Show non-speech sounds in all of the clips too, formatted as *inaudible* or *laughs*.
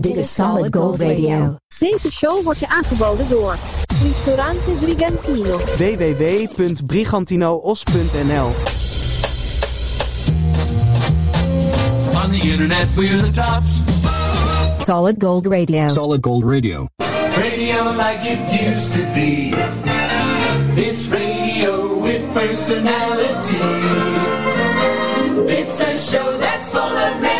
Dit is Solid Gold Radio. Deze show wordt je aangeboden door Ristorante Brigantino. www.brigantinoos.nl On the internet, we're the tops. Solid Gold Radio. Solid Gold Radio. Radio like it used to be. It's radio with personality. It's a show that's full of memories song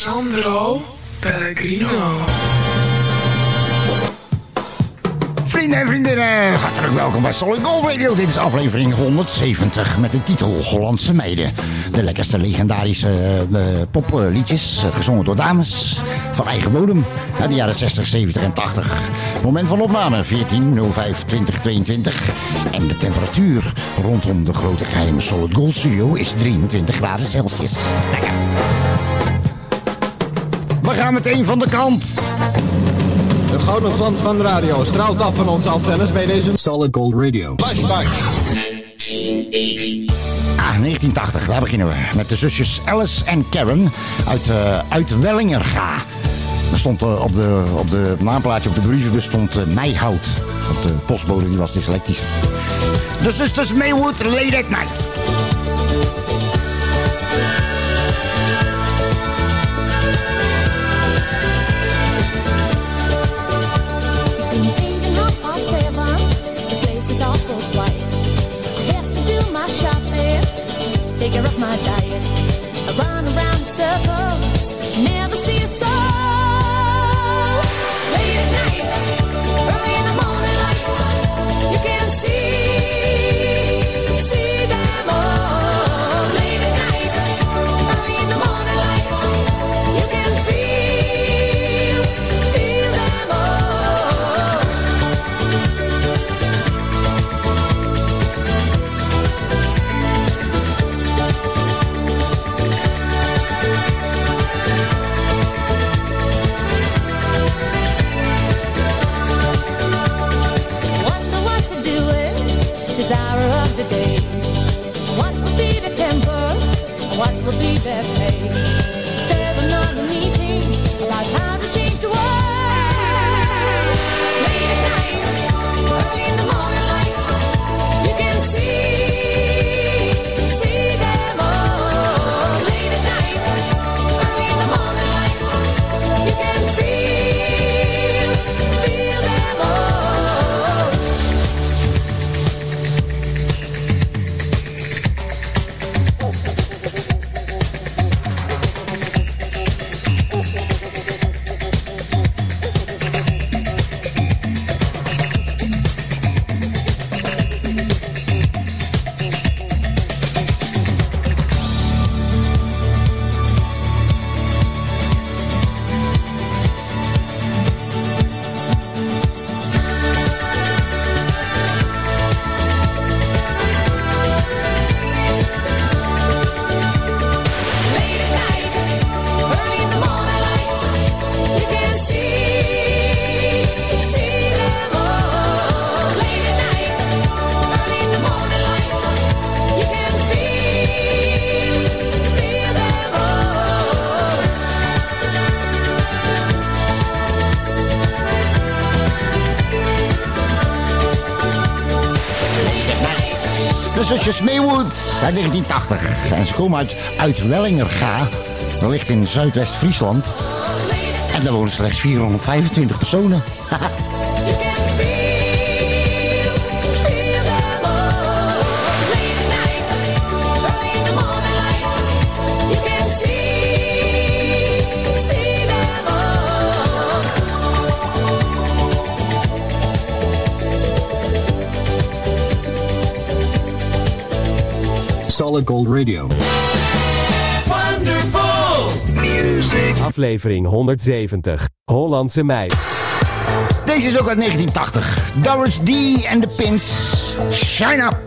Sandro Pellegrino. Vrienden en vriendinnen, hartelijk welkom bij Solid Gold Radio. Dit is aflevering 170 met de titel Hollandse Meiden. De lekkerste legendarische eh, popliedjes, eh, gezongen door dames van eigen bodem uit de jaren 60, 70 en 80. Moment van opname 14 05 2022 en de temperatuur rondom de grote geheime Solid Gold Studio is 23 graden Celsius. Lekker. We gaan meteen van de kant. De gouden glans van de radio straalt af van onze antennes bij deze Solid Gold Radio. flashback. Ah, 1980, daar beginnen we. Met de zusjes Alice en Karen uit, eh uit Wellingerga. Er stond eh, op, de, op de naamplaatje op de brieven stond eh, Meihout. Want de postbode die was dyslectisch. De zusters Maywood Late at Night. figure of my life. Uit 1980. En ze komen uit, uit Wellingerga. Dat ligt in Zuidwest-Friesland. En daar wonen slechts 425 personen. *laughs* Solid Gold Radio. Aflevering 170. Hollandse meid. Deze is ook uit 1980. Doris D and the Pins. Shine Up.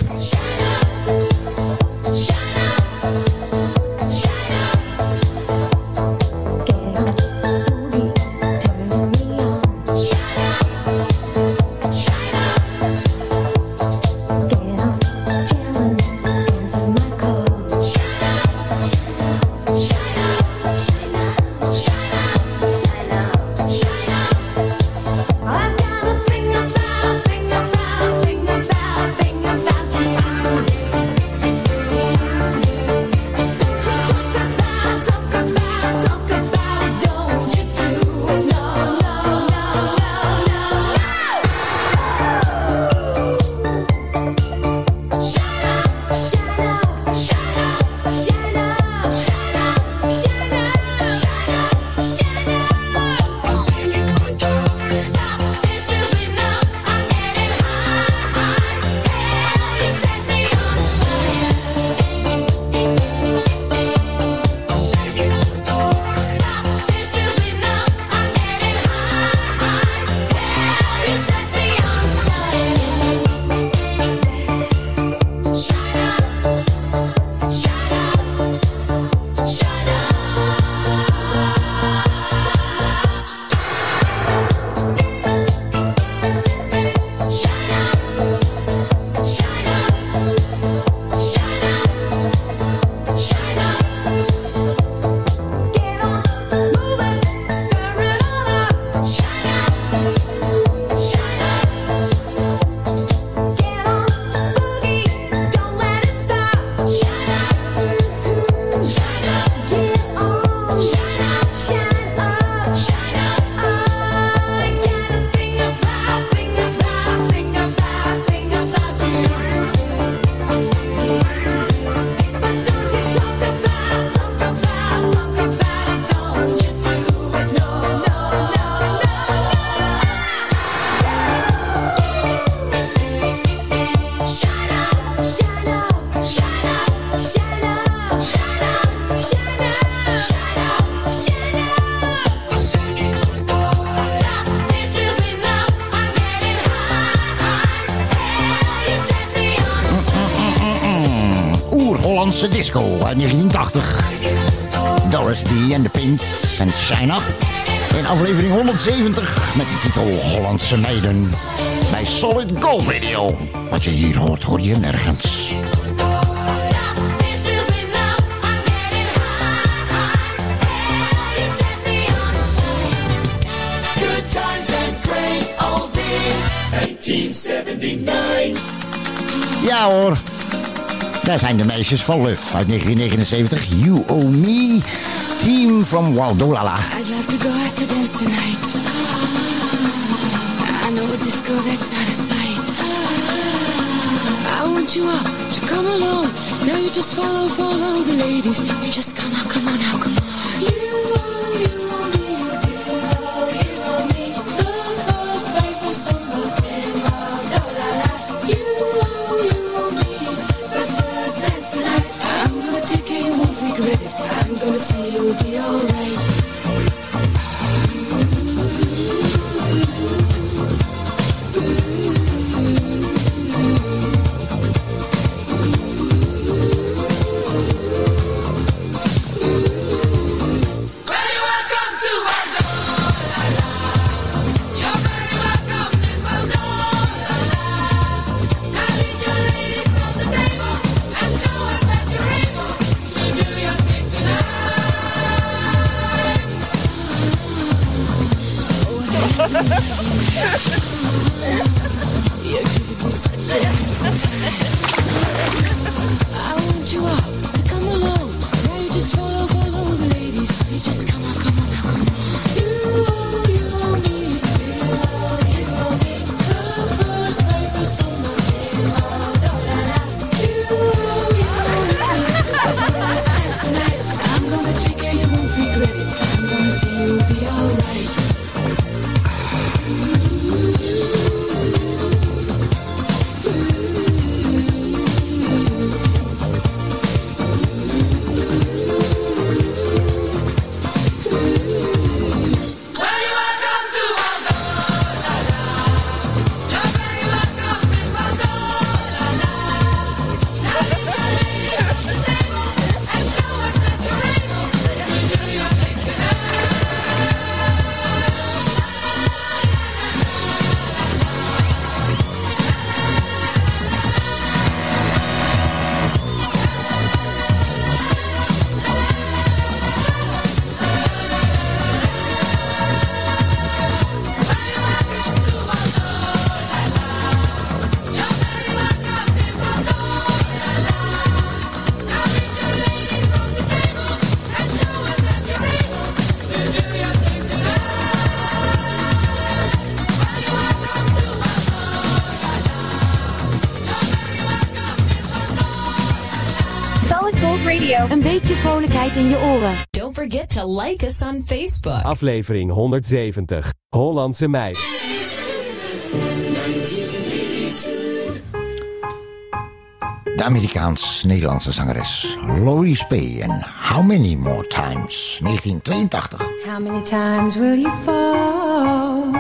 1980. Doris D and the Pins en Shine Up. In aflevering 170 met de titel Hollandse meiden. Bij Solid Gold Radio. Wat je hier hoort, hoor je nergens. Stop, this is enough. I'm getting high, high. Hell, you set me on Good times and great oldies. 1979. Ja hoor. Daar zijn de meisjes van Luf uit 1979. You Owe Me. Team from Waldolala. I'd love to go out to dance tonight. I know a disco that's out of sight. I want you all to come along. Now you just follow, follow the ladies. You just come on, come on now, come on. I'm gonna see you'll be alright. vrolijkheid in je oren. Don't forget to like us on Facebook. Aflevering 170. Hollandse meid. De Amerikaans-Nederlandse zangeres Laurie Spee en How Many More Times, 1982. How many times will you fall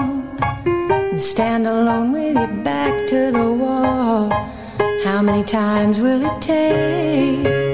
and stand alone with your back to the wall? How many times will it take?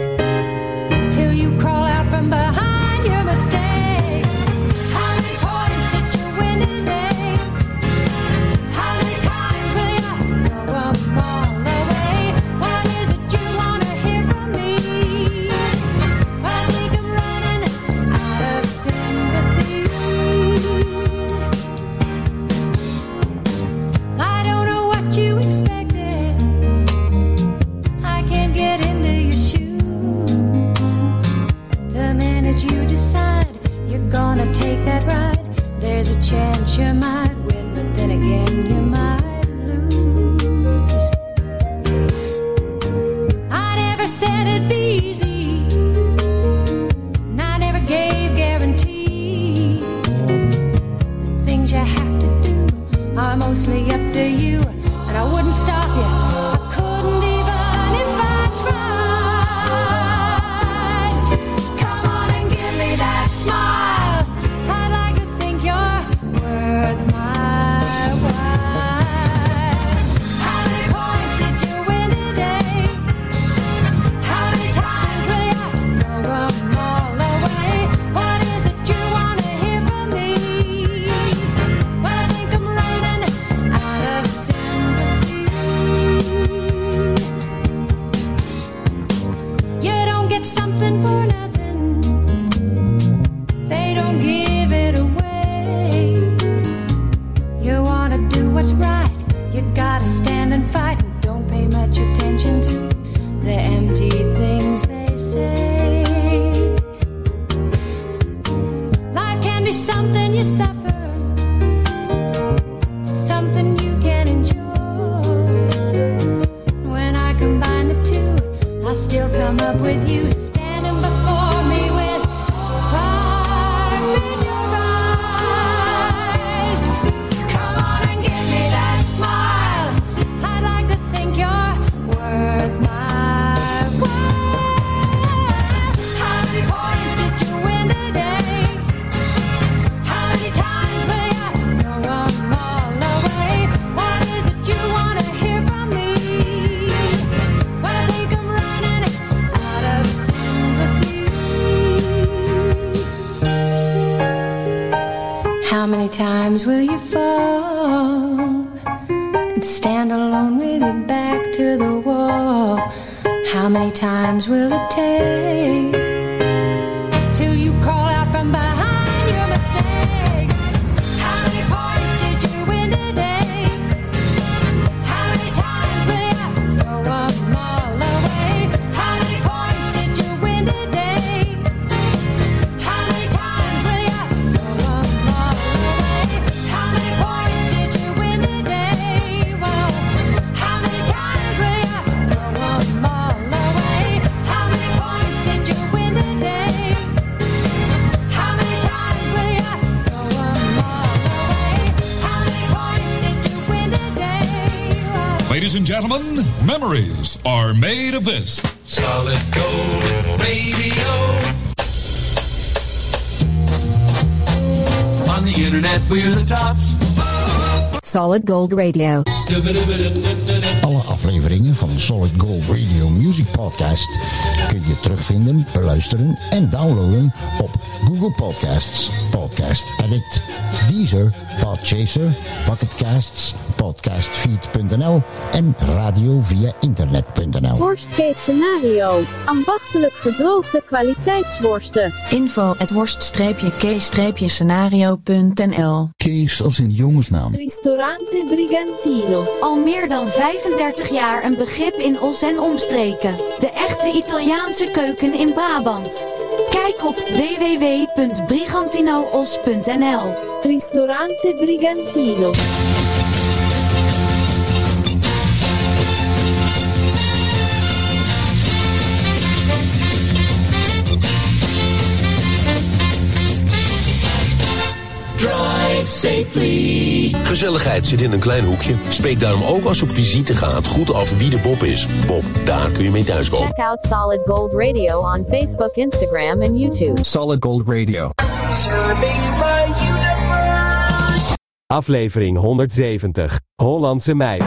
times will you fall and stand alone with your back to the wall? How many times will it take? gentlemen, memories are made of this. Solid Gold Radio. On the internet, we're the tops. Solid Gold Radio. Alle afleveringen van Solid Gold Radio Music Podcast kun je terugvinden, beluisteren en downloaden op Google Podcasts, Podcast Edit. Deezer, Podchaser, Pocketcasts, Podcastfeed.nl en radio via internet.nl. Worstcase scenario. Ambachtelijk gedroogde kwaliteitsworsten. Info at worst-case-scenario.nl Kees als in jongensnaam. Ristorante Brigantino. Al meer dan 35 jaar een begrip in Os en omstreken. De echte Italiaanse keuken in Brabant. Kijk op www.brigantinoos.nl Ristorante Brigantino. Drive safely. Gezelligheid zit in een klein hoekje. Spreek daarom ook als je op visite gaat goed af wie de Bob is. Bob, daar kun je mee thuis komen. Check out Solid Gold Radio on Facebook, Instagram en YouTube. Solid Gold Radio. Serving Aflevering 170. Hollandse mei.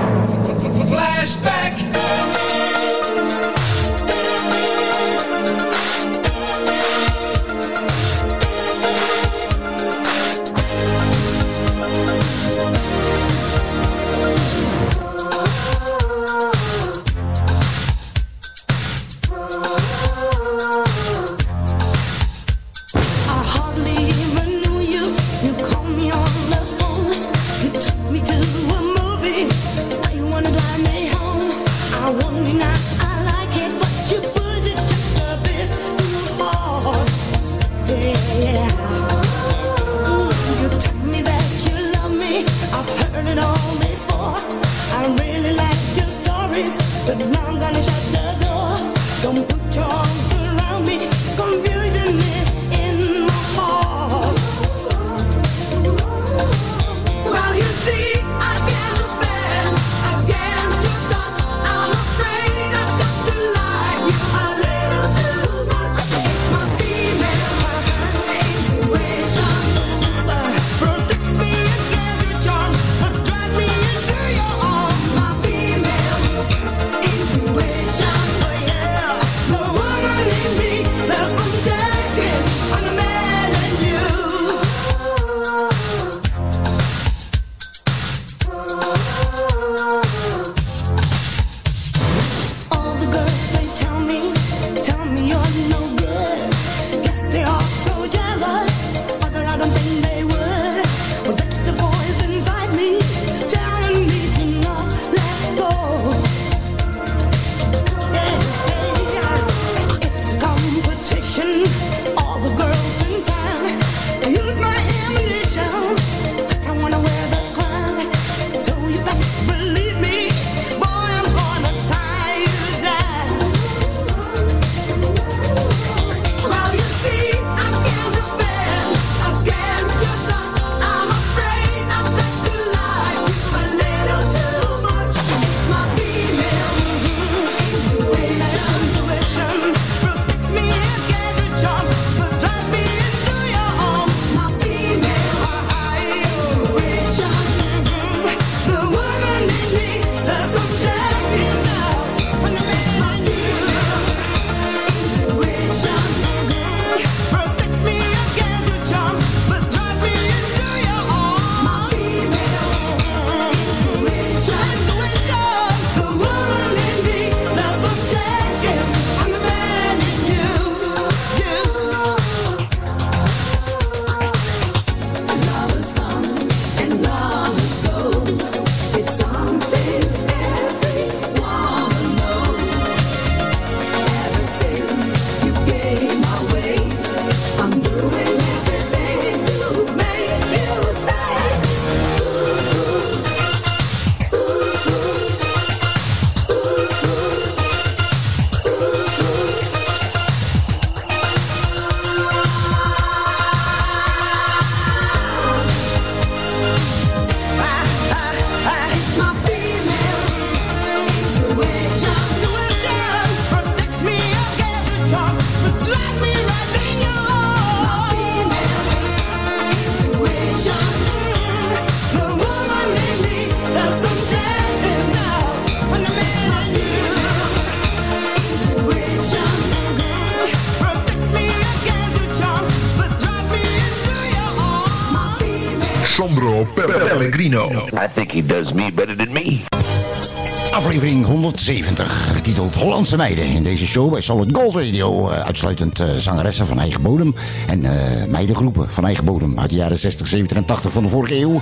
70, getiteld Hollandse Meiden. In deze show bij Solid Gold Radio eh, uitsluitend eh, zangeressen van eigen bodem en eh, meidengroepen van eigen bodem uit de jaren 60, 70 en 80 van de vorige eeuw.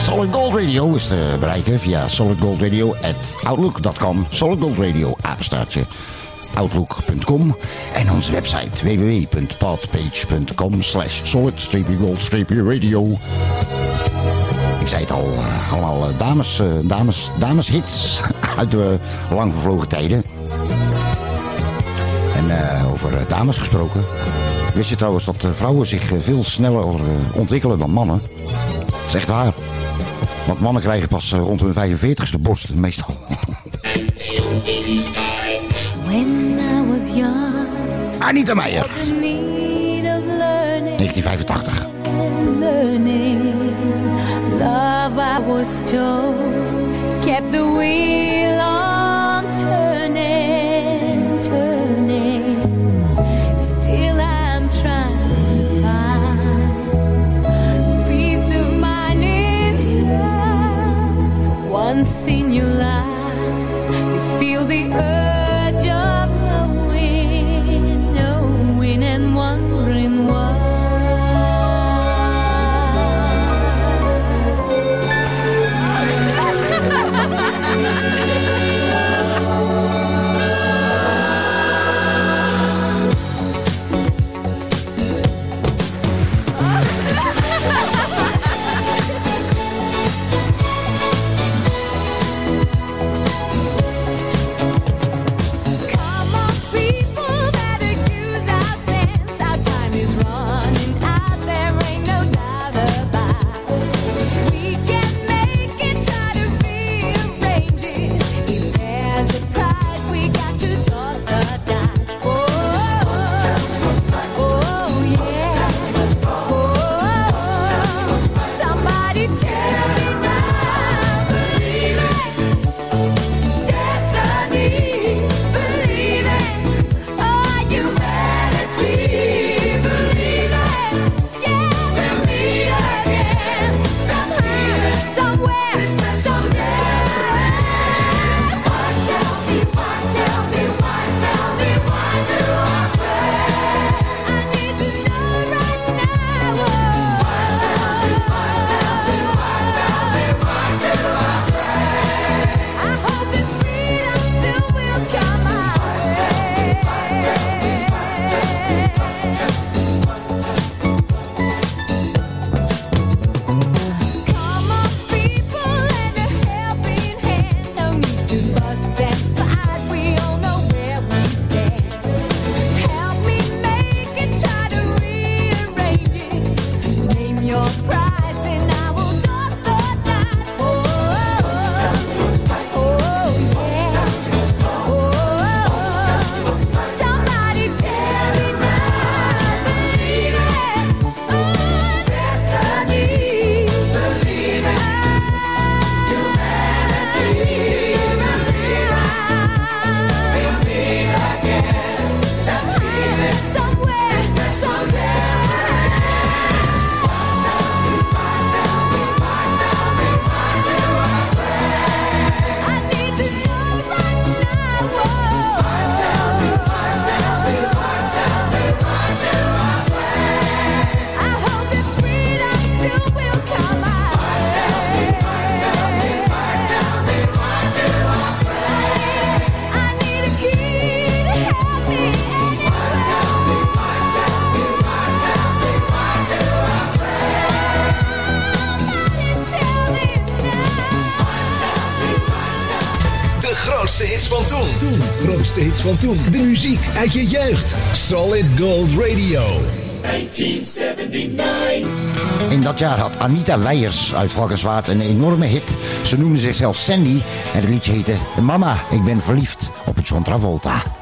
Solid Gold Radio is te bereiken via solidgoldradio at outlook.com. Solid Gold Radio, apenstaartje outlook.com en onze website www.podpage.com slash solid-gold-radio. Ik zei het al, allemaal dames, dames, dames hits. *laughs* uit de lang vervlogen tijden. En eh, over eh, dames gesproken. Wist je trouwens dat eh, vrouwen zich veel sneller ontwikkelen dan mannen? Dat is echt waar. Want mannen krijgen pas rond hun 45ste borst, meestal. When I was young, Anita Meijer. 1985. Love was. kept the wheel on turning, turning. Still, I'm trying to find peace of mind inside. For once in your life. van toen. De muziek uit je jeugd. Solid Gold Radio. 1979. In dat jaar had Anita Weijers uit Valkenswaard een enorme hit. Ze noemde zichzelf Sandy en het liedje heette Mama, ik ben verliefd op het John Travolta.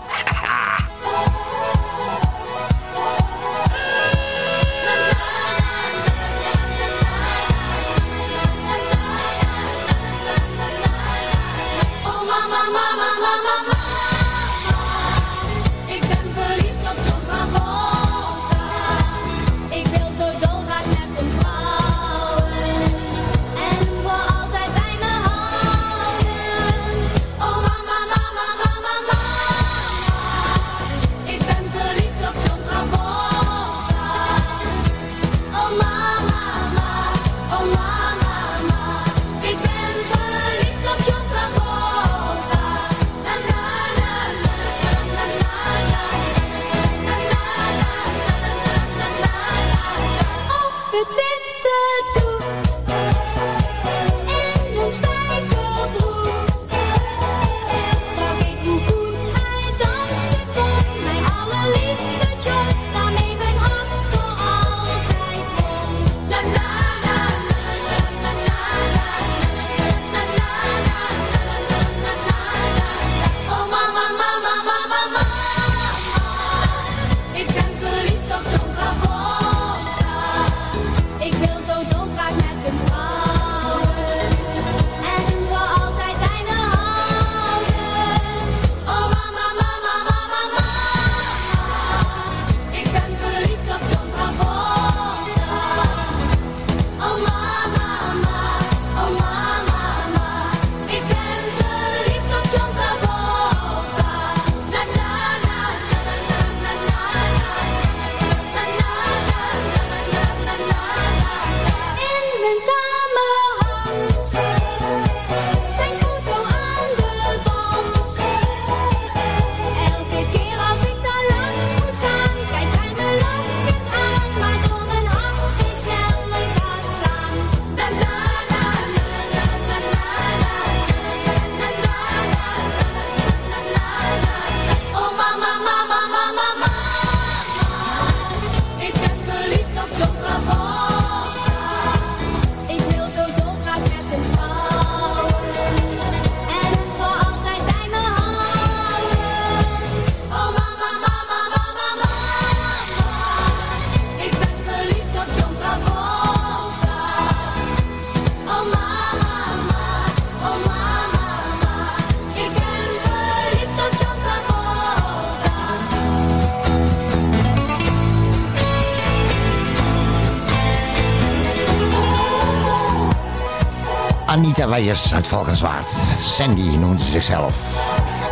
Anita Weijers uit Valkenswaard. Sandy noemde ze zichzelf.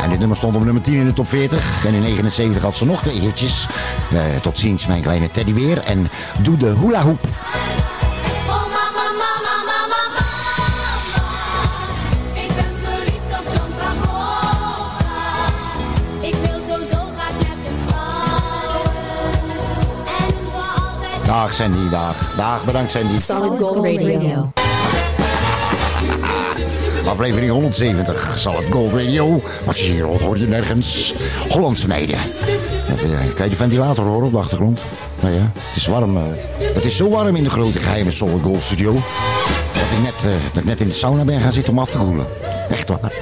En dit nummer stond op nummer 10 in de top 40. En in 79 had ze nog twee hitjes. Eh, tot ziens, mijn kleine teddybeer. En Doe de Hula Hoop. Dag Sandy, dag. Dag, bedankt Sandy. Solid Gold Radio. Aflevering 170 zal het Gold Radio. Wat je hier hoor je nergens. Hollandse meiden. Eh, kan je de ventilator horen op de achtergrond? Nou ja, het is warm. eh. het is zo warm in de grote geheime Solid Gold Studio. Dat ik net, eh, dat ik net in de sauna ben gaan zitten om af te koelen. Echt waar.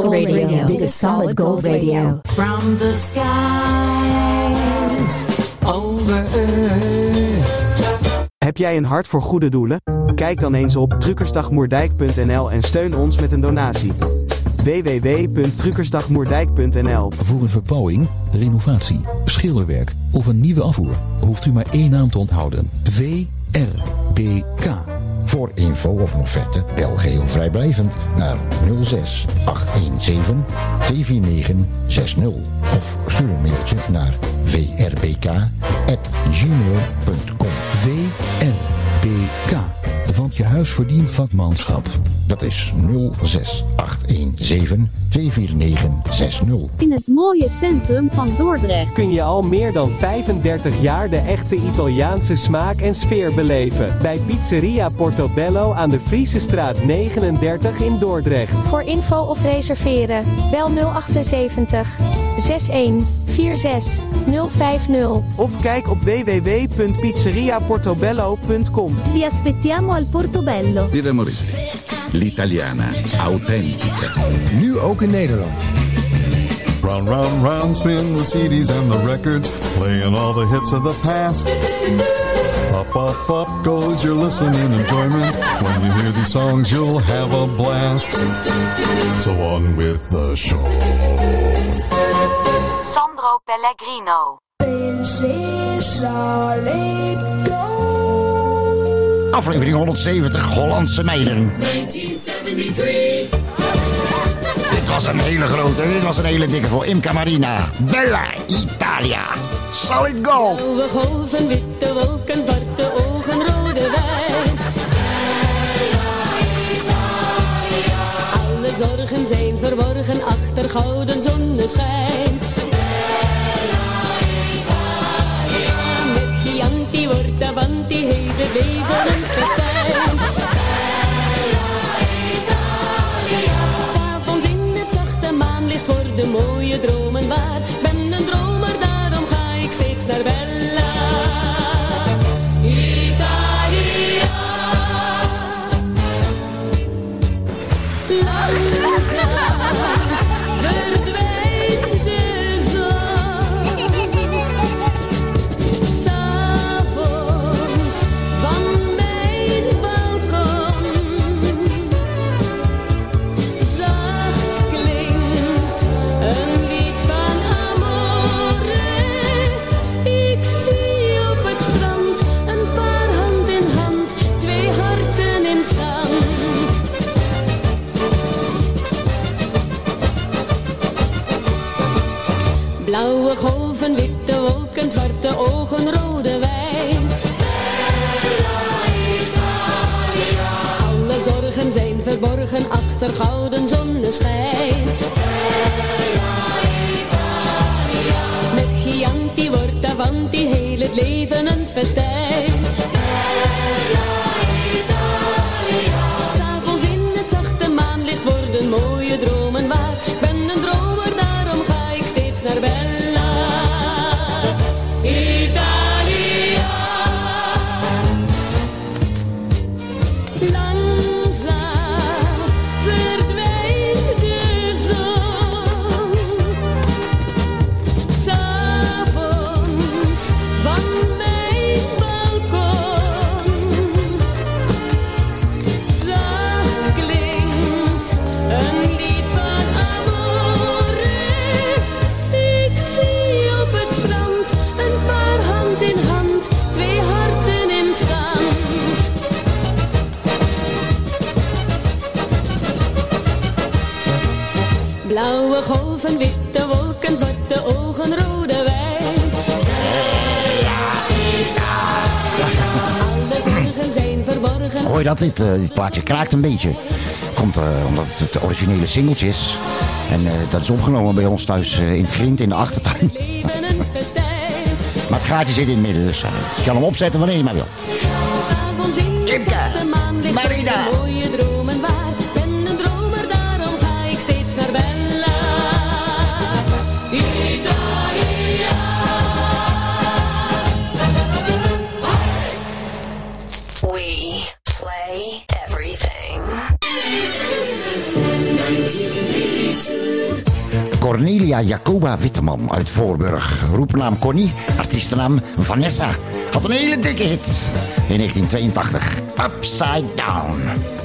Gold Radio. Dit is Solid Gold Radio. From the skies over earth. Heb jij een hart voor goede doelen? Kijk dan eens op truckersdagmoerdijk.nl en steun ons met een donatie. www.truckersdagmoerdijk.nl Voor een verbouwing, renovatie, schilderwerk of een nieuwe afvoer hoeft u maar één naam te onthouden. VRBK. Voor info of een offerte bel geheel vrijblijvend naar 06 817 249 60 of stuur een mailtje naar vrbk@gmail.com. VRBK. Want je huis verdient vakmanschap. Dat is 06 817 249 60. In het mooie centrum van Dordrecht. Kun je al meer dan 35 jaar de echte Italiaanse smaak en sfeer beleven. Bij Pizzeria Portobello aan de Friese straat 39 in Dordrecht. Voor info of reserveren, bel 078 61 46 050. Of kijk op www.pizzeriaportobello.com. Vi aspettiamo al Portobello. Birra Morì, l'italiana autentica. Nu ook in Nederland. Round, round, round, spin the CDs and the records, playing all the hits of the past. Up, up, up goes your listening enjoyment. When you hear these songs, you'll have a blast. So on with the show. Pellegrino. Aflevering 170 Hollandse meiden. 1973. Dit was een hele grote, dit was een hele dikke voor Imca Marina. Bella Italia. Solid gold. Blauwe golven, witte wolken, zwarte ogen, rode wijn. Alle zorgen zijn verborgen achter gouden zonneschijn. Wordt Avanti heeft het leven een festijn. S'avonds in het zachte maanlicht worden mooie dromen waar. Ben een dromer, daarom ga ik steeds naar Bella. golven, witte wolken, zwarte ogen, rode wijn. Alle zorgen zijn verborgen. Hoor je dat? Dit, eh, dit plaatje kraakt een beetje. Komt eh, omdat het het originele singeltje is. En eh, dat is opgenomen bij ons thuis in het grind in de achtertuin. maar het gaatje zit in het midden, dus je kan hem opzetten wanneer je maar wilt. Maria Jacoba Witteman uit Voorburg. Roepnaam Connie, artiestennaam Vanessa. Had een hele dikke hit in 1982. Upside Down.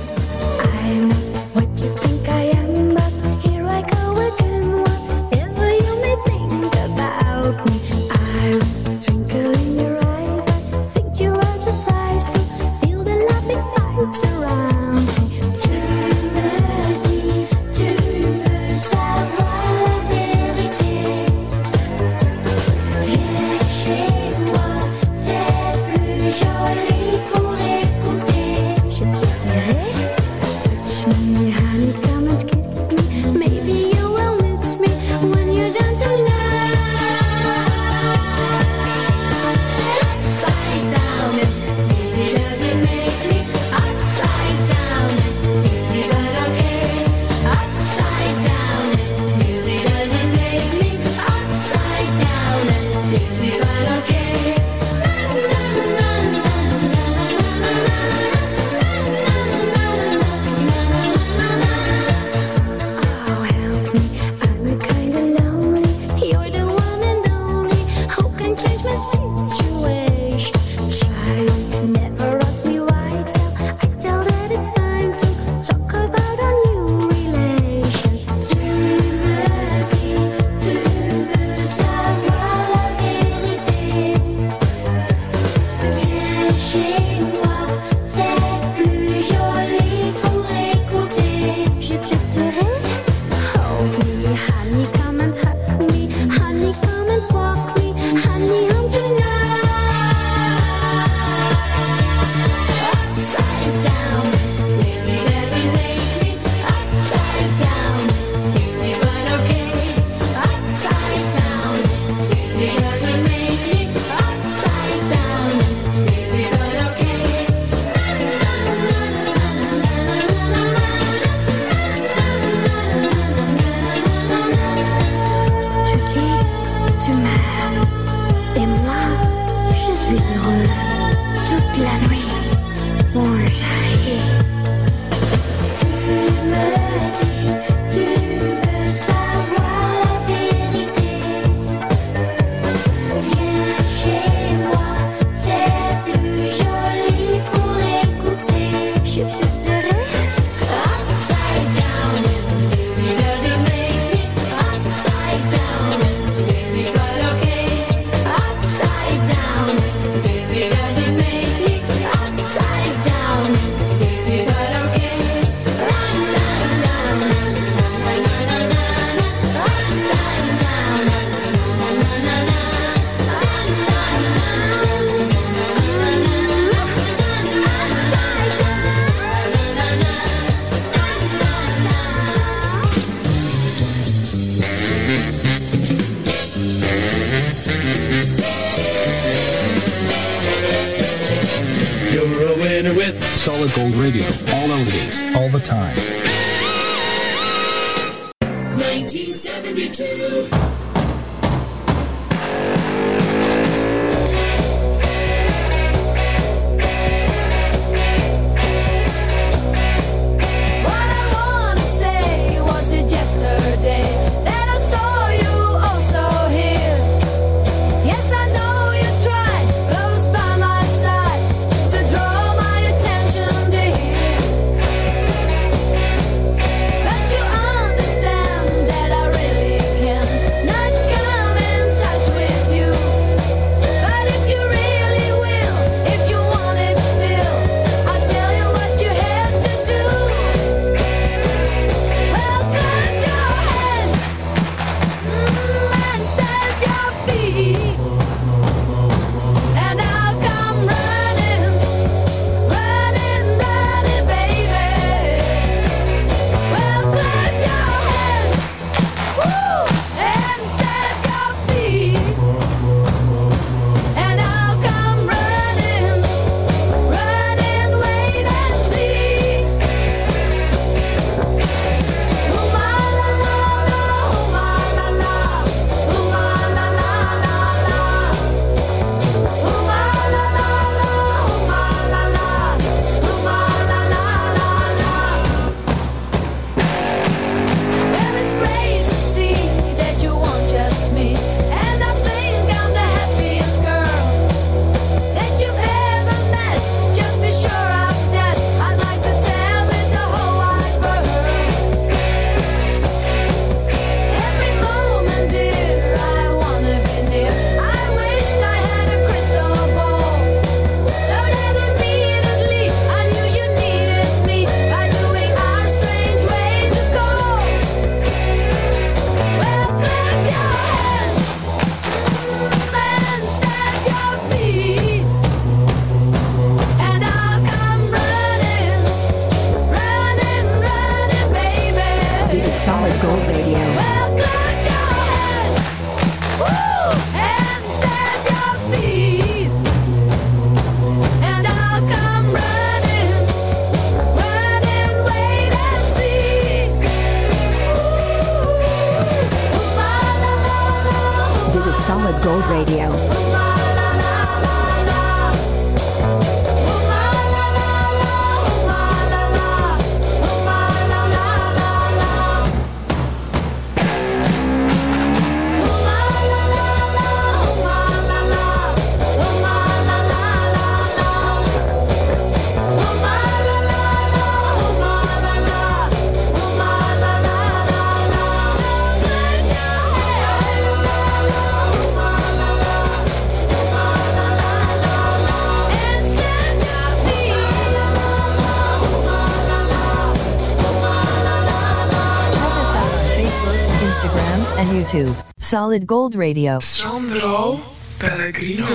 Solid Gold Radio. Sandro Pellegrino.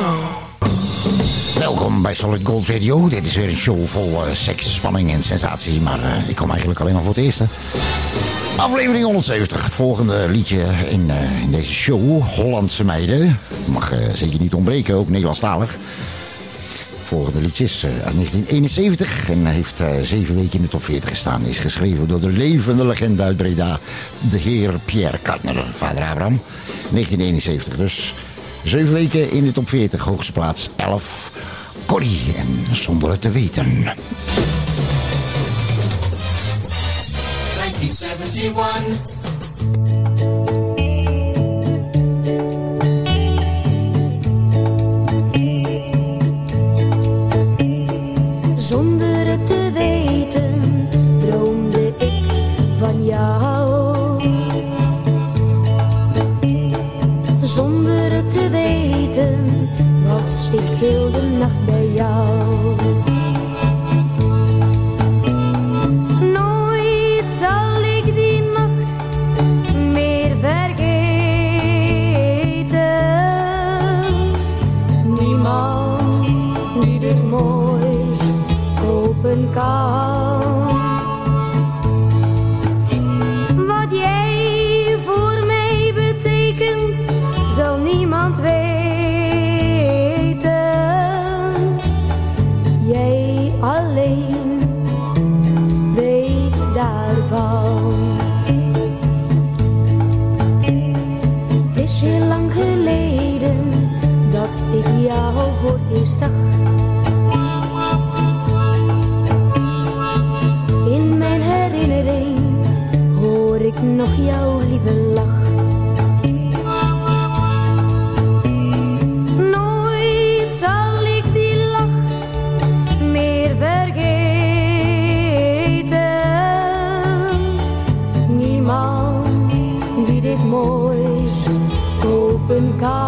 Welkom bij Solid Gold Radio. Dit is weer een show vol eh, seks, spanning en sensatie. Maar eh, ik kom eigenlijk alleen maar voor het eerste. Aflevering 170. Het volgende liedje in, eh, in deze show. Hollandse meiden. Mag eh, zeker niet ontbreken, ook Nederlandstalig. Volgende liedje is eh, uit 1971 en heeft eh, zeven weken in de top 40 gestaan. Is geschreven door de levende legende uit Breda, de heer Pierre Kartner, vader Abraham. 1971 dus. Zeven weken in de top 40, hoogste plaats 11. Corrie en zonder het te weten. 1971. No. Nog jouw lieve lach. Nooit zal ik die lach meer vergeten. Niemand die dit moois kopen kan.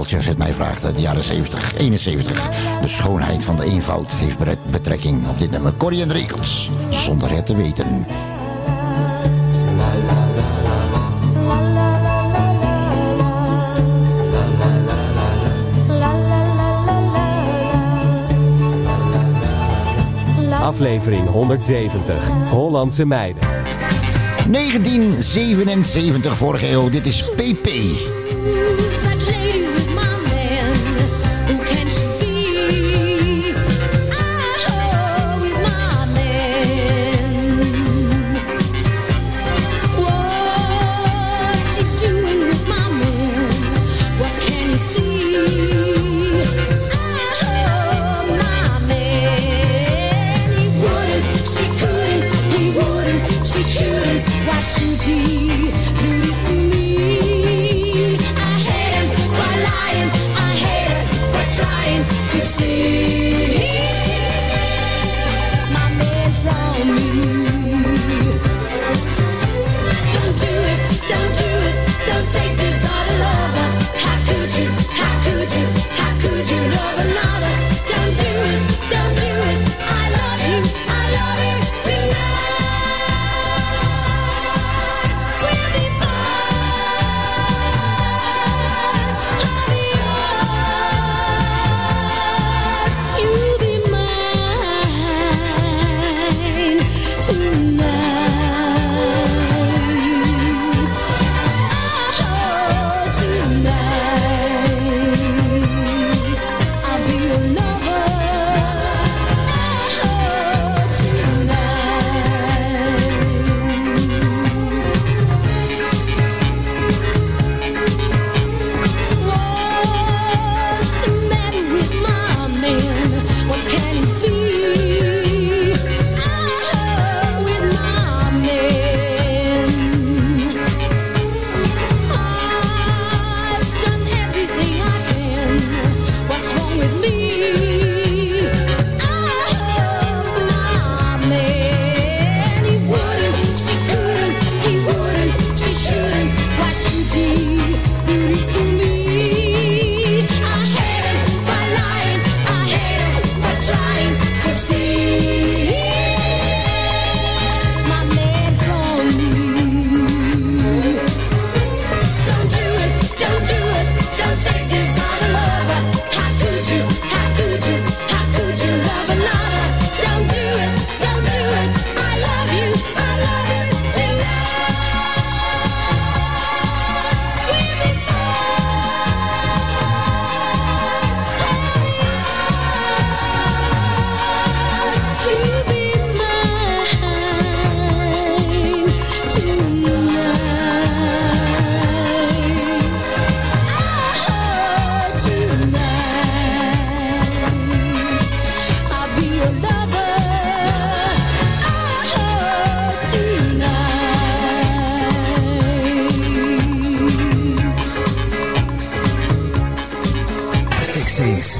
als het mij vraagt, uit de jaren 70, 71. De schoonheid van de eenvoud heeft betrekking op dit nummer. Corrie en Rekels, zonder het te weten. Aflevering 170, Hollandse meiden. 1977 vorige eeuw, dit is PP.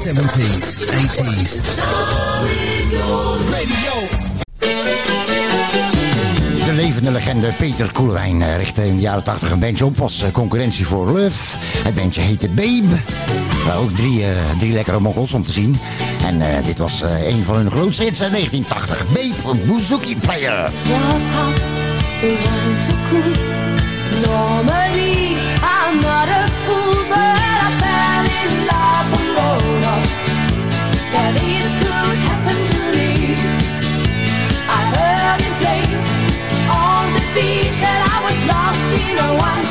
70s, 80s. De levende legende Peter Koelewijn eh, richtte in de jaren 80 een bandje op als eh, concurrentie voor Love. Het bandje heette Babe. Ook drie, uh, drie lekkere mokkels om te zien. En uh, dit was uh, een van hun grootste hits in 1980. Babe, Bouzouki Player. Was hot, was so cool. Normally, I'm not a fool, said I was lost in a one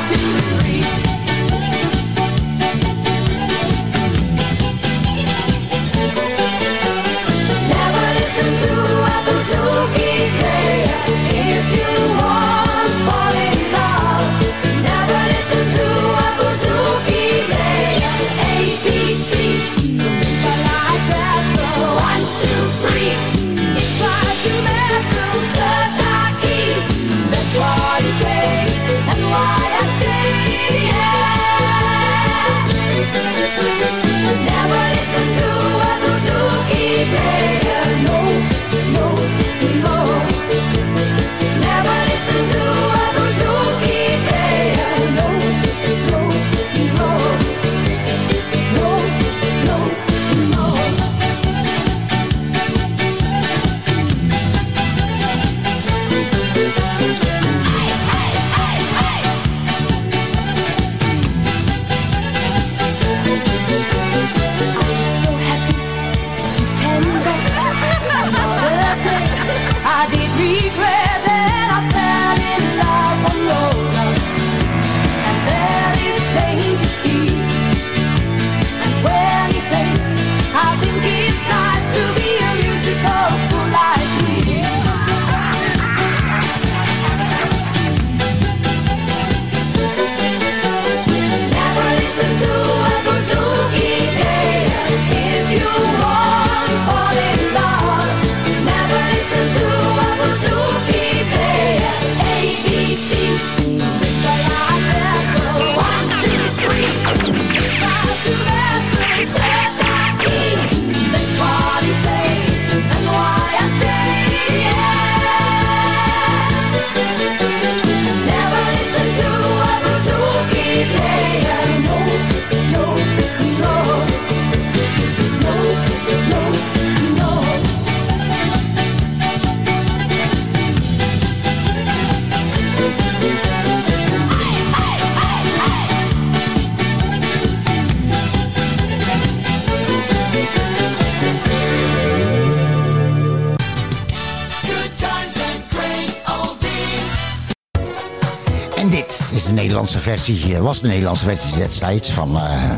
versie, eh, was de Nederlandse versie destijds van eh,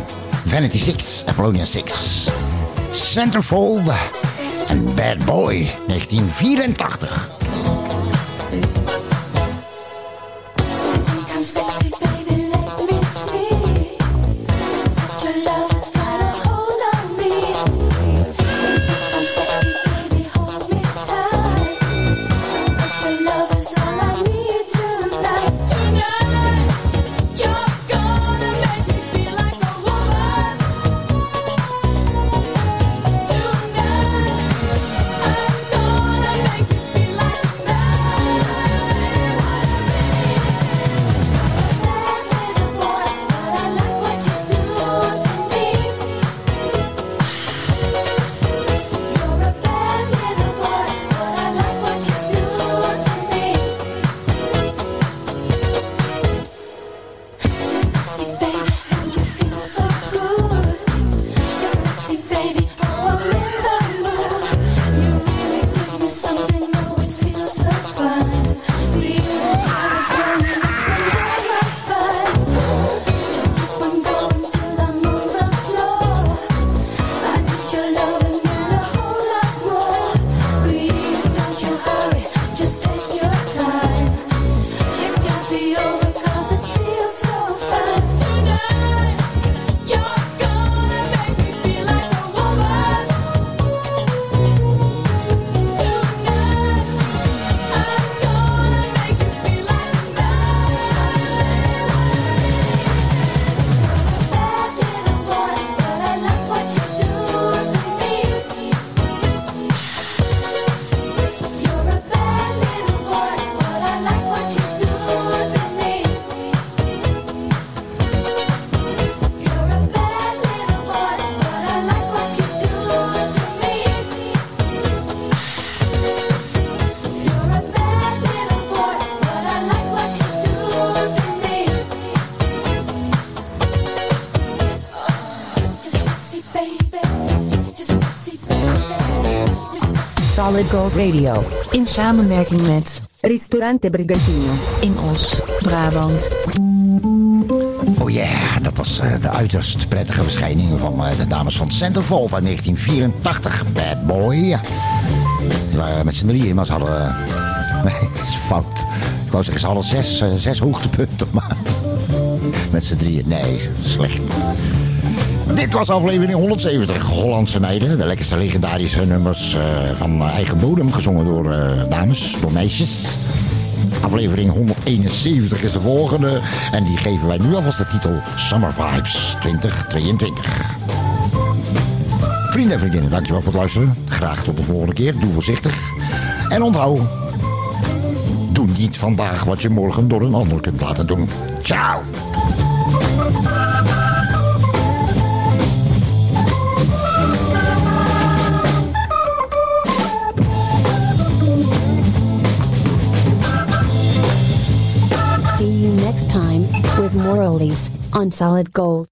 Vanity Six, Apollonia Six. Centerfold en Bad Boy 1984. Radio. In samenwerking met Ristorante Brigantino. In Os, Brabant. Oh yeah, dat was eh, de uiterst prettige verschijning van eh, de dames van Centerfold uit 1984. Bad Boy. Ze waren met z'n drieën, maar ze hadden... eh, *laughs* nee, dat is fout. Ik wou zeggen, ze hadden zes, zes hoogtepunten, maar... *laughs* Met z'n drieën, nee, slecht. Dit was aflevering 170, Hollandse meiden. De lekkerste legendarische nummers eh, van eh, eigen bodem, gezongen door eh, dames, door meisjes. Aflevering 171 is de volgende. En die geven wij nu alvast de titel Summer Vibes 2022. Vrienden en vriendinnen, dankjewel voor het luisteren. Graag tot de volgende keer. Doe voorzichtig. En onthoud. Doe niet vandaag wat je morgen door een ander kunt laten doen. Ciao. See you next time with more oldies on Solid Gold.